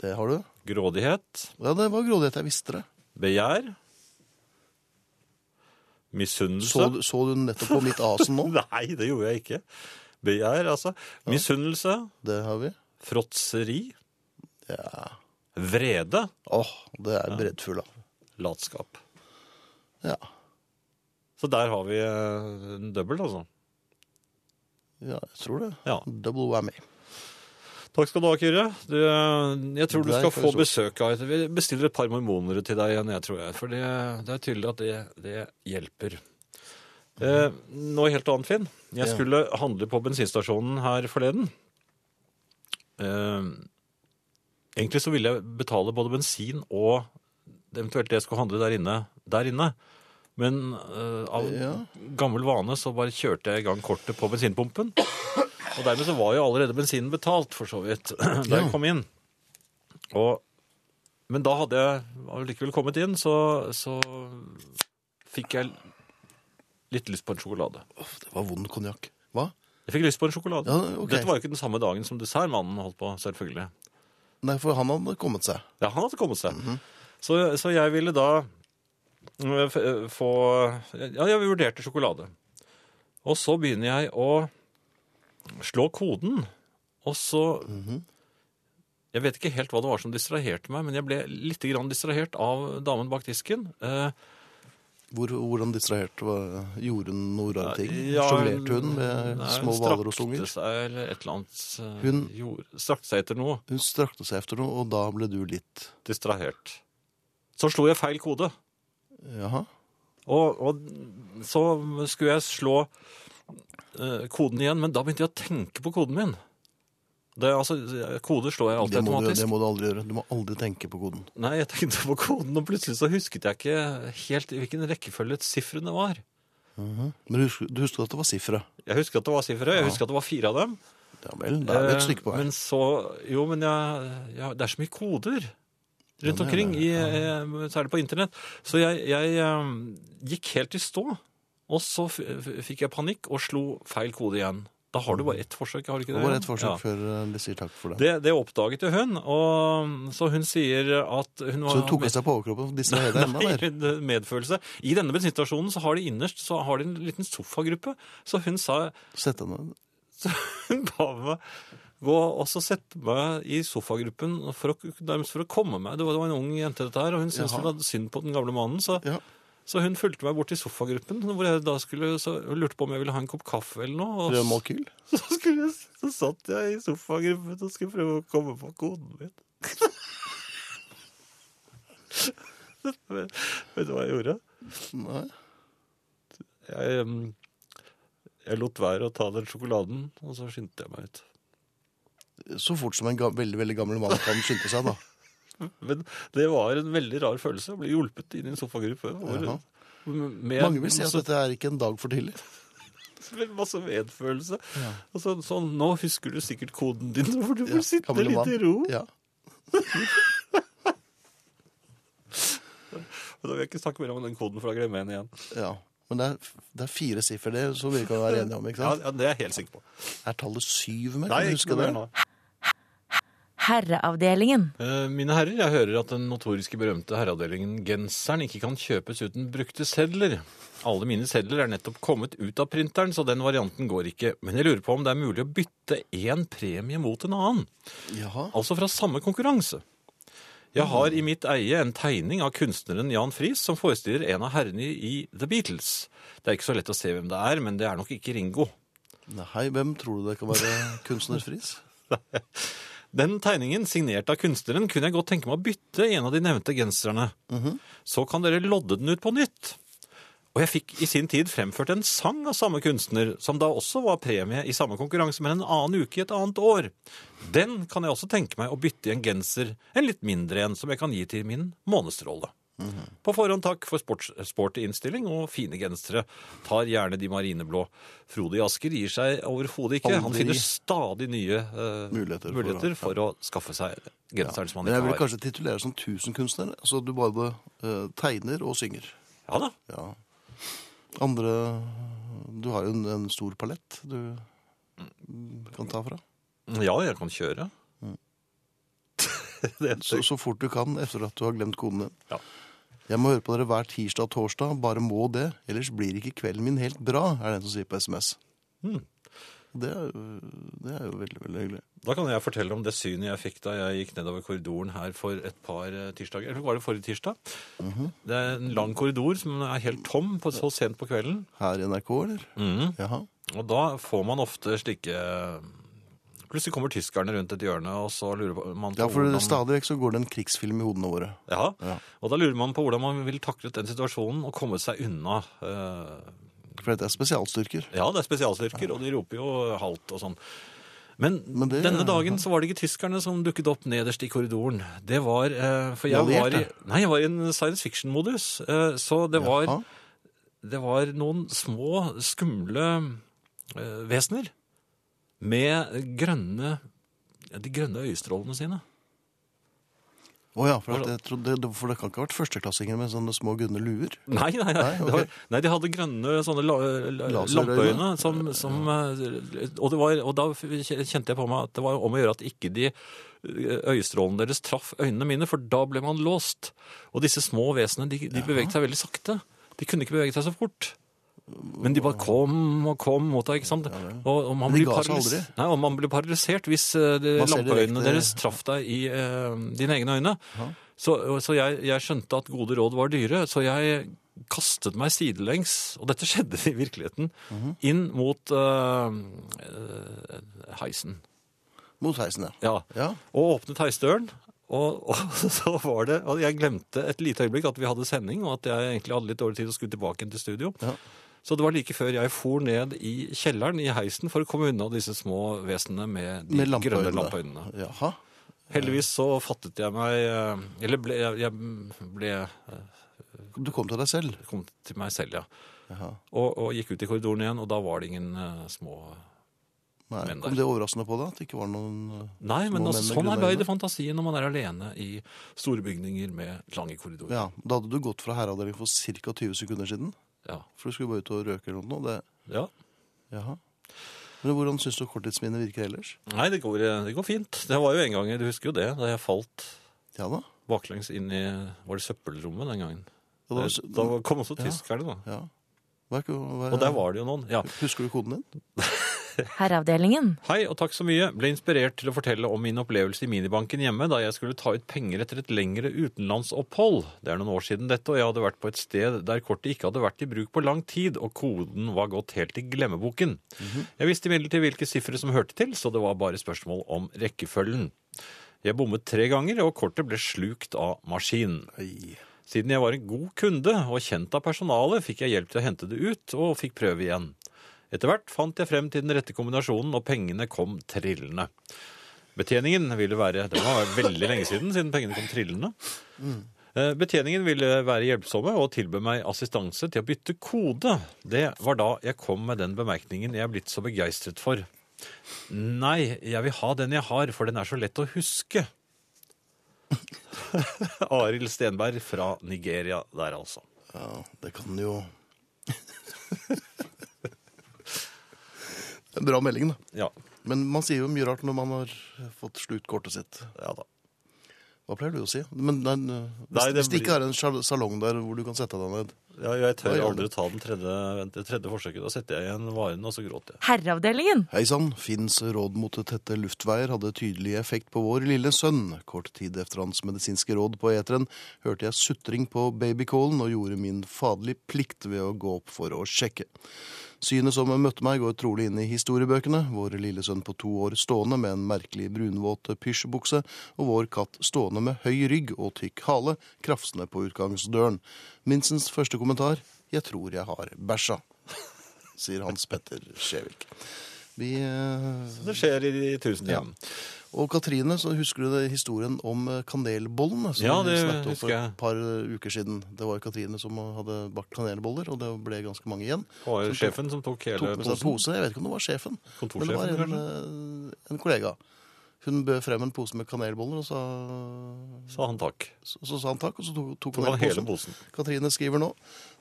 Det har du. grådighet, Ja, det var grådighet. Jeg visste det. begjær, misunnelse Så, så du nettopp på mitt asen nå? (laughs) Nei, det gjorde jeg ikke. Begjær, altså. Misunnelse, Det har vi. fråtseri, Ja. vrede, Åh, det er breddfull av. latskap. Ja. Så der har vi eh, en dobbelt, altså. ja, jeg tror det. Ja. Double whammy. Takk skal du ha, Kyrre. Du, eh, jeg tror du skal få besøk av Vi bestiller et par mormonere til deg igjen, jeg tror jeg. For det, det er tydelig at det, det hjelper. Eh, noe helt annet, Finn. Jeg skulle handle på bensinstasjonen her forleden. Eh, egentlig så ville jeg betale både bensin og eventuelt det jeg skulle handle der inne, der inne. Men eh, av gammel vane så bare kjørte jeg i gang kortet på bensinpumpen. Og dermed så var jo allerede bensinen betalt, for så vidt, (clears throat) da jeg kom inn. Og, men da hadde jeg allikevel kommet inn, så, så fikk jeg litt lyst på en sjokolade. Det var vond konjakk. Hva? Jeg fikk lyst på en sjokolade. Ja, okay. Dette var jo ikke den samme dagen som dessertmannen holdt på, selvfølgelig. Nei, for han hadde kommet seg. Ja, han hadde kommet seg. Mhm. så, så jeg ville da øh, øh, få Ja, jeg vurderte sjokolade. Og så begynner jeg å slå koden, og så Mhm. Jeg vet ikke helt hva det var som distraherte meg, men jeg ble litt grann distrahert av damen bak disken. Eh, Hvor, hvordan distrahert var, gjorde hun noe rare ting? ja, Sjonglerte hun med nei, små hvaler og strakte seg, eller et eller annet. eh, Hun- gjorde, strakte seg etter noe. Hun strakte seg etter noe, og da ble du litt Distrahert. Så slo jeg feil kode. Jaha. Og, og så skulle jeg slå koden igjen, men da begynte jeg å tenke på koden min. Det, altså, Koder slår jeg alltid Det automatisk. du, det må du aldri gjøre. Du må aldri tenke på koden. Nei, jeg tenkte på koden, og plutselig så husket jeg ikke helt i hvilken rekkefølge sifrene var. Men du husker, du husker at det var sifre? Jeg husker at det var sifre, jeg husker at det var fire av dem. Ja vel, da er vi et stykke på Eh, vei. Men så, jo, men jeg, jeg, det er så mye koder rundt Ja, omkring, i, eh, særlig på internett. Så jeg, jeg eh, gikk helt i stå, og så fikk jeg panikk og slo feil kode igjen. Da har du bare ett forsøk, har du ikke Det det? var et forsøk Ja. før eh, de sier takk for det. Det, det oppdaget jo hun, og så hun sier at hun var Så hun tok av seg på overkroppen og distrahere deg enda mer? (laughs) Medfølelse. I denne bensinstasjonen så har de innerst så har de en liten sofagruppe. Så hun sa Sett deg ned. (laughs) så hun ba meg gå og så sette meg i sofagruppen for å, nærmest for å komme meg. Det var, det var en ung jente dette her, og hun syntes hun var synd på den gamle mannen. Så, Ja. Så hun fulgte meg bort til sofagruppen, hvor jeg da skulle, så hun lurte på om jeg ville ha en kopp kaffe eller noe. Og Rød Malkyl? (laughs) så, skulle jeg, så satt jeg i sofagruppen og skulle prøve å komme på koden min. (laughs) vet du hva jeg gjorde? Nei. Jeg, jeg lot være å ta den sjokoladen, og så skyndte jeg meg ut. Så fort som en ga veldig veldig gammel mann kan skynde seg, da. (laughs) Men det var en veldig rar følelse å bli hjulpet inn i en sofagruppe. hvor- Med Mange vil si at dette er ikke en dag for tidlig. (laughs) med masse medfølelse. Ja. Og så, sånn, nå husker du sikkert koden din, (laughs) for du får Ja, sitte litt i ro. Ja. Da vil jeg ikke snakke mer om den koden, for da glemmer jeg den igjen. ja. Men det er, det er fire siffer, det, så vi kan være enige om, ikke sant? ja, Det er jeg helt sikker på. Er tallet syv med? Nei, ikke noe det? mer nå. Herreavdelingen. Eh, Mine herrer, jeg hører at den notoriske berømte herreavdelingen Genseren ikke kan kjøpes uten brukte sedler. Alle mine sedler er nettopp kommet ut av printeren, så den varianten går ikke. Men jeg lurer på om det er mulig å bytte én premie mot en annen. Jaha. Altså fra samme konkurranse. Jeg har i mitt eie en tegning av kunstneren Jan Friis som forestiller en av herrene i The Beatles. Det er ikke så lett å se hvem det er, men det er nok ikke Ringo. Nei, hvem tror du det kan være kunstnerfris? (laughs) Den tegningen, signert av kunstneren, kunne jeg godt tenke meg å bytte i en av de nevnte genserne. Så kan dere lodde den ut på nytt. Og jeg fikk i sin tid fremført en sang av samme kunstner, som da også var premie i samme konkurranse, men en annen uke i et annet år. Den kan jeg også tenke meg å bytte i en genser, en litt mindre en, som jeg kan gi til min månedsrolle. På forhånd takk for sports, sporty innstilling og fine gensere. Tar gjerne de marineblå. Frode i Asker gir seg overhodet ikke. Han finner stadig nye uh, Muligheter for å- muligheter for, å skaffe seg genseren som han Men jeg vil kanskje titulere som tusenkunstner. Altså du både uh, tegner og synger. Ja da. Ja. Andre Du har jo en, en stor palett du kan ta fra. Ja, jeg kan kjøre. (laughs) det er Så, så fort du kan etter at du har glemt koden din. Ja. Jeg må høre på dere hver tirsdag og torsdag. Bare må det. Ellers blir ikke kvelden min helt bra, er det en som sier på SMS. Mm. Det, er jo, det er jo veldig, veldig hyggelig. Da kan jeg fortelle om det synet jeg fikk da jeg gikk nedover korridoren her for et par eh, tirsdager. Eller var det forrige tirsdag? Mhm. Det er en lang korridor som er helt tom på, så sent på kvelden. Her i NRK, eller? Mhm. Jaha. Og da får man ofte slike Plutselig kommer tyskerne rundt et hjørne, og så lurer man på Ja, for hvordan- stadig vekk så går det en krigsfilm i hodene våre. Ja, Ja. og da lurer man på hvordan man vil taklet den situasjonen og komme seg unna. eh, For dette er spesialstyrker. Ja, det er spesialstyrker, og de roper jo halt og sånn. Men, Men det- denne dagen så var det ikke tyskerne som dukket opp nederst i korridoren. Det var eh, For jeg var i? Nei, jeg var i en science fiction-modus. eh, så det var, det var noen små, skumle vesener med grønne De grønne øyestrålene sine. Å ja, for, trodde, det- for det kan ikke ha vært førsteklassinger med sånne små grønne luer. Nei, nei, nei. Nei, ok. Var, nei de hadde grønne sånne la, la, lampeøyne. Som, som, eh, og, det var, og da kjente jeg på meg at det var om å gjøre at ikke de eh, øyestrålene deres traff øynene mine, for da ble man låst. Og disse små vesenene, de, de beveget seg veldig sakte. De kunne ikke bevege seg så fort. Men de bare kom og kom mot deg, ikke sant? Og, og man blir? Nei, og man blir paralysert hvis uh, lampeøynene deres traff deg i uh, dine egne øyne. Så, så jeg, jeg skjønte at gode råd var dyre, så jeg kastet meg sidelengs, og dette (laughs) skjedde i virkeligheten, Mhm. inn mot eh, heisen. Mot heisen, ja. Ja. Ja. Og åpnet heisdøren. Og, (laughs) og så var det Og jeg glemte et lite øyeblikk at vi hadde sending, og at jeg egentlig hadde litt dårlig tid og skulle tilbake inn til studio. Ja. Så det var like før jeg for ned i kjelleren i heisen for å komme unna disse små vesenene med de Med grønne lampeøynene. Jaha. Heldigvis så fattet jeg meg eh, Eller ble, jeg ble eh, Du kom til deg selv. kom til meg selv, ja. Og, og gikk ut i korridoren igjen, og da var det ingen uh, små Nei, der. kom det overraskende på deg at det ikke var noen eh, Nei, men altså, menn sånn arbeider fantasien når man er alene i store bygninger med lange korridorer. Ja, Da hadde du gått fra herreavdeling for ca. 20 sekunder siden. Ja. For du skulle bare ut og røke eller noe. Det, ja. jaha. Men hvordan syns du korttidsminnet virker ellers? Nei, det går, det går fint. Det var jo en gang, du husker jo det, da jeg falt Ja da. baklengs inn i Var det søppelrommet den gangen? Ja, da, Da kom også tyskerne, da. ja. Hva er, hva er, Og der var det jo noen. Ja. Husker du koden din? (laughs) Herreavdelingen. Hei og takk så mye. Ble inspirert til å fortelle om min opplevelse i minibanken hjemme da jeg skulle ta ut penger etter et lengre utenlandsopphold. Det er noen år siden dette, og jeg hadde vært på et sted der kortet ikke hadde vært i bruk på lang tid, og koden var gått helt i glemmeboken. Jeg visste imidlertid hvilke sifre som hørte til, så det var bare spørsmål om rekkefølgen. Jeg bommet tre ganger, og kortet ble slukt av maskinen. Oi. Siden jeg var en god kunde og kjent av personalet, fikk jeg hjelp til å hente det ut, og fikk prøve igjen. Etter hvert fant jeg frem til den rette kombinasjonen, og pengene kom trillende. Betjeningen ville være Det var veldig lenge siden, siden pengene kom trillende. Eh, Betjeningen ville være hjelpsomme og tilbød meg assistanse til å bytte kode. Det var da jeg kom med den bemerkningen jeg er blitt så begeistret for. Nei, jeg vil ha den jeg har, for den er så lett å huske. (laughs) Arild Stenberg fra Nigeria der, altså. Ja, det kan jo En bra melding, da. Ja. Men man sier jo mye rart når man har fått slutkortet sitt. Ja da. Hva pleier du å si? Men den, hvis, Nei, det hvis det ikke blir- er en salong der hvor du kan sette deg ned Ja, jeg tør aldri ta den tredje, det tredje forsøket. Da setter jeg igjen varen, og så gråter jeg. Herreavdelingen. Hei sann, Finns råd mot tette luftveier hadde tydelig effekt på vår lille sønn. Kort tid etter hans medisinske råd på eteren hørte jeg sutring på babycallen og gjorde min faderlige plikt ved å gå opp for å sjekke. Synet som møtte meg går trolig inn i historiebøkene. Vår lille sønn på to år stående med en merkelig brunvåt pysjbukse, og vår katt stående med høy rygg og tykk hale, krafsende på utgangsdøren. Minsens første kommentar 'Jeg tror jeg har bæsja', (laughs) sier Hans Petter Skjevik. Vi eh, Det skjer i de tusen Ja. Og Katrine, så husker du det historien om eh, kanelbollene? Som Ja, vi det snakket om husker for et par uker siden. Det var Katrine som hadde bakt kanelboller, og det ble ganske mange igjen. Det var jo sjefen som tok hele Tok posen. pose. Jeg vet ikke om det var sjefen, men det var en, eh, en kollega. Hun bød frem en pose med kanelboller, og så, Sa han takk. så, så sa han takk, og så tok, tok han hele posen. posen. Katrine skriver nå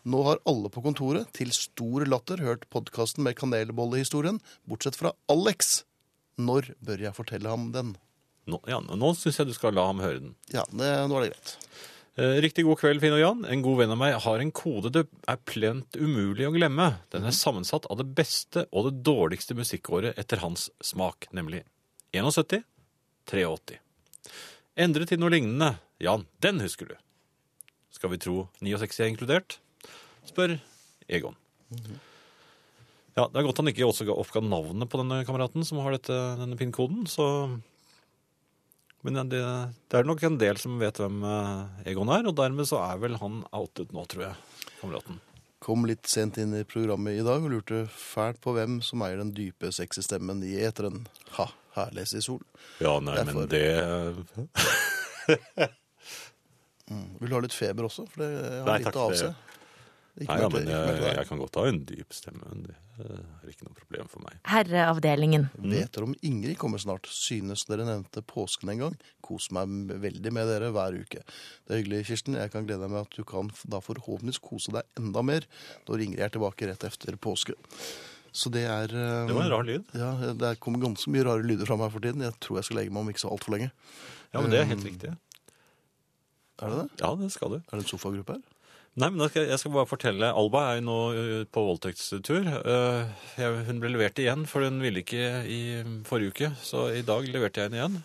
Nå har alle på kontoret til stor latter hørt podkasten med kanelbollehistorien, bortsett fra Alex. Når bør jeg fortelle ham den? Nå, ja, nå syns jeg du skal la ham høre den. Ja, det, nå er det greit. Eh, Riktig god kveld, Finn og Jan. En god venn av meg har en kode det er plent umulig å glemme. Den er sammensatt av det beste og det dårligste musikkåret etter hans smak, nemlig 71, 83. Endre til noe lignende. Jan, den husker du. Skal vi tro 69 er inkludert? Spør Egon. Ja, Det er godt han ikke også ga- oppga navnet på denne kameraten som har dette, denne PIN-koden, så men det, det er nok en del som vet hvem eh, Egon er, og dermed så er vel han outet nå, tror jeg, kameraten. Kom litt sent inn i programmet i dag og lurte fælt på hvem som eier den dype, sexy stemmen i eteren. Ha, her leser i sol. Ja, nei, Derfor- men det (laughs) Vil du ha litt feber også? For det har Nei, litt takk, å det- Ikke Nei, ja, men jeg, jeg kan godt ha en dyp stemme. men Det er ikke noe problem for meg. Herreavdelingen. Vet dere om Ingrid kommer snart? Synes dere nevnte påsken en gang? Kos meg veldig med dere hver uke. Det er hyggelig, Kirsten. Jeg kan glede deg med at du kan da forhåpentligvis kose deg enda mer når Ingrid er tilbake rett efter påske. Så det er eh, Det var en rar lyd. Ja, det kommer ganske mye rare lyder fra meg for tiden. Jeg tror jeg skal legge meg om ikke så altfor lenge. Ja, men det er helt riktig. Er det det? Ja, det skal du. Er det en sofagruppe her? Nei, men skal, jeg skal bare fortelle. Alba er jo nå uh, på voldtektstur. Hun ble levert igjen, for hun ville ikke i forrige uke. Så i dag leverte jeg henne igjen.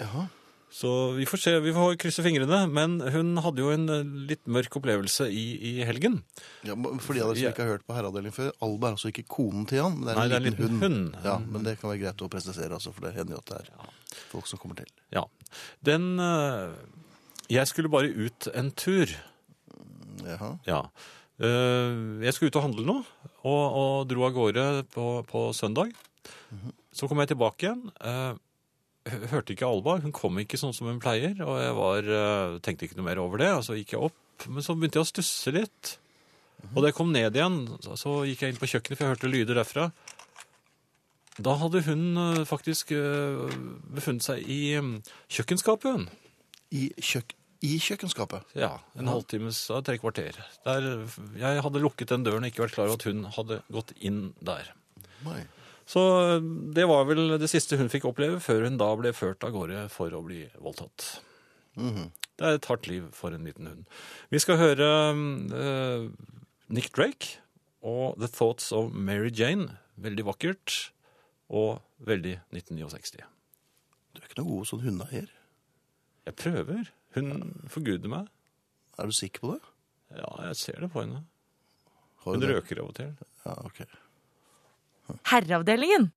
Jaha. Så vi får se, vi får krysse fingrene. Men hun hadde jo en uh, litt mørk opplevelse i, i helgen. Ja, for de av dere som ikke har hørt på herreavdelingen før, Alba er altså ikke konen til men det er Nei, en det er en liten, liten hund. hund. Ja, Men det kan være greit å presisere, altså, for det hender jo at det er folk som kommer til. Ja. Den uh, Jeg skulle bare ut en tur. Jaha. Ja. Uh, jeg skulle ut og handle nå, og, og dro av gårde på, på søndag. Så kom jeg tilbake igjen. Hørte ikke Alba. Hun kom ikke sånn som hun pleier. Og jeg var, uh, tenkte ikke noe mer over det. Og så gikk jeg opp. Men så begynte jeg å stusse litt. Og da jeg kom ned igjen, så, gikk jeg inn på kjøkkenet, for jeg hørte lyder derfra. Da hadde hun uh, faktisk uh, befunnet seg i um, kjøkkenskapet. hun. I, kjøk I kjøkkenskapet. Ja, en halvtimes, tre kvarter. Der, jeg hadde lukket den døren og ikke vært klar over at hun hadde gått inn der. Nei. Så det var vel det siste hun fikk oppleve, før hun da ble ført av gårde for å bli voldtatt. Mhm. Det er et hardt liv for en liten hund. Vi skal høre uh, Nick Drake og The Thoughts of Mary Jane. Veldig vakkert og veldig 1969. Du er ikke noe god sånn hundeeier. Jeg prøver. Hun forguder meg. Er du sikker på det? Ja, jeg ser det på henne. Hun røker av og til. Ja, ok. Herreavdelingen.